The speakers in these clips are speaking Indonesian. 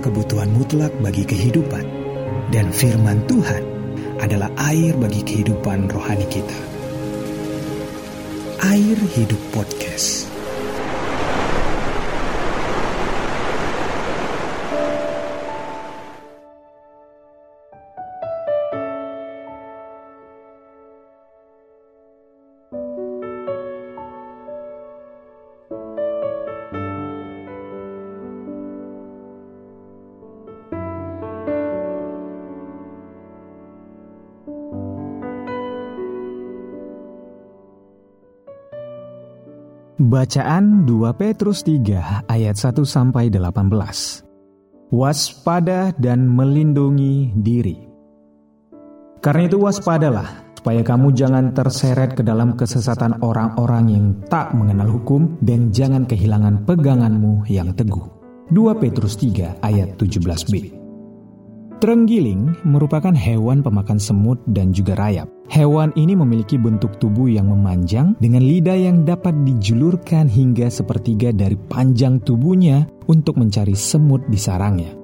kebutuhan mutlak bagi kehidupan, dan firman Tuhan adalah air bagi kehidupan rohani kita. Air Hidup Podcast. Bacaan 2 Petrus 3 ayat 1 sampai 18. Waspada dan melindungi diri. Karena itu waspadalah supaya kamu jangan terseret ke dalam kesesatan orang-orang yang tak mengenal hukum dan jangan kehilangan peganganmu yang teguh. 2 Petrus 3 ayat 17b. Terenggiling merupakan hewan pemakan semut dan juga rayap. Hewan ini memiliki bentuk tubuh yang memanjang dengan lidah yang dapat dijulurkan hingga sepertiga dari panjang tubuhnya untuk mencari semut di sarangnya.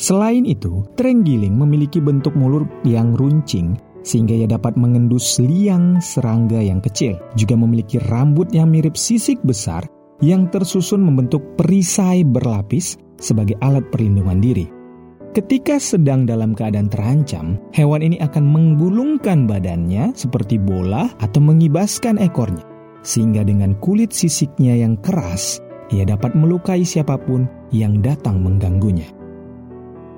Selain itu, terenggiling memiliki bentuk mulut yang runcing sehingga ia dapat mengendus liang serangga yang kecil. Juga memiliki rambut yang mirip sisik besar yang tersusun membentuk perisai berlapis sebagai alat perlindungan diri. Ketika sedang dalam keadaan terancam, hewan ini akan menggulungkan badannya seperti bola atau mengibaskan ekornya, sehingga dengan kulit sisiknya yang keras, ia dapat melukai siapa pun yang datang mengganggunya.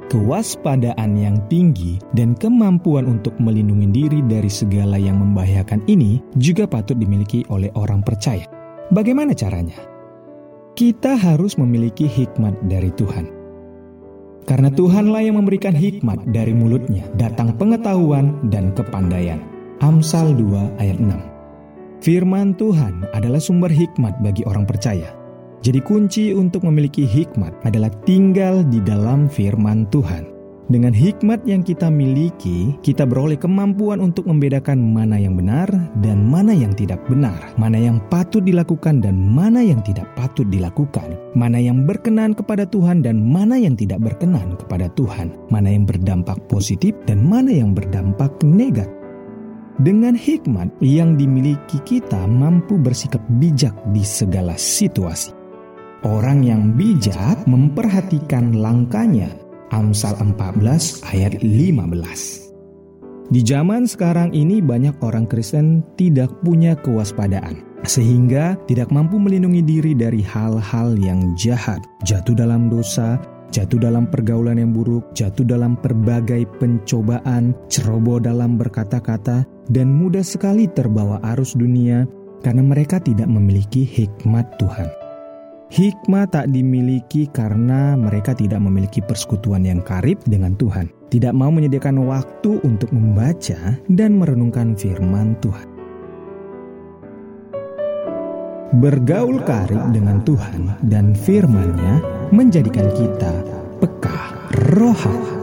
Kewaspadaan yang tinggi dan kemampuan untuk melindungi diri dari segala yang membahayakan ini juga patut dimiliki oleh orang percaya. Bagaimana caranya? Kita harus memiliki hikmat dari Tuhan karena Tuhanlah yang memberikan hikmat dari mulutnya, datang pengetahuan dan kepandaian. Amsal 2 ayat 6 Firman Tuhan adalah sumber hikmat bagi orang percaya. Jadi kunci untuk memiliki hikmat adalah tinggal di dalam firman Tuhan. Dengan hikmat yang kita miliki, kita beroleh kemampuan untuk membedakan mana yang benar dan mana yang tidak benar, mana yang patut dilakukan dan mana yang tidak patut dilakukan, mana yang berkenan kepada Tuhan dan mana yang tidak berkenan kepada Tuhan, mana yang berdampak positif dan mana yang berdampak negatif. Dengan hikmat yang dimiliki kita mampu bersikap bijak di segala situasi. Orang yang bijak memperhatikan langkahnya Amsal 14 ayat 15. Di zaman sekarang ini banyak orang Kristen tidak punya kewaspadaan sehingga tidak mampu melindungi diri dari hal-hal yang jahat, jatuh dalam dosa, jatuh dalam pergaulan yang buruk, jatuh dalam berbagai pencobaan, ceroboh dalam berkata-kata, dan mudah sekali terbawa arus dunia karena mereka tidak memiliki hikmat Tuhan. Hikmah tak dimiliki karena mereka tidak memiliki persekutuan yang karib dengan Tuhan, tidak mau menyediakan waktu untuk membaca dan merenungkan firman Tuhan. Bergaul karib dengan Tuhan dan firman-Nya menjadikan kita peka rohani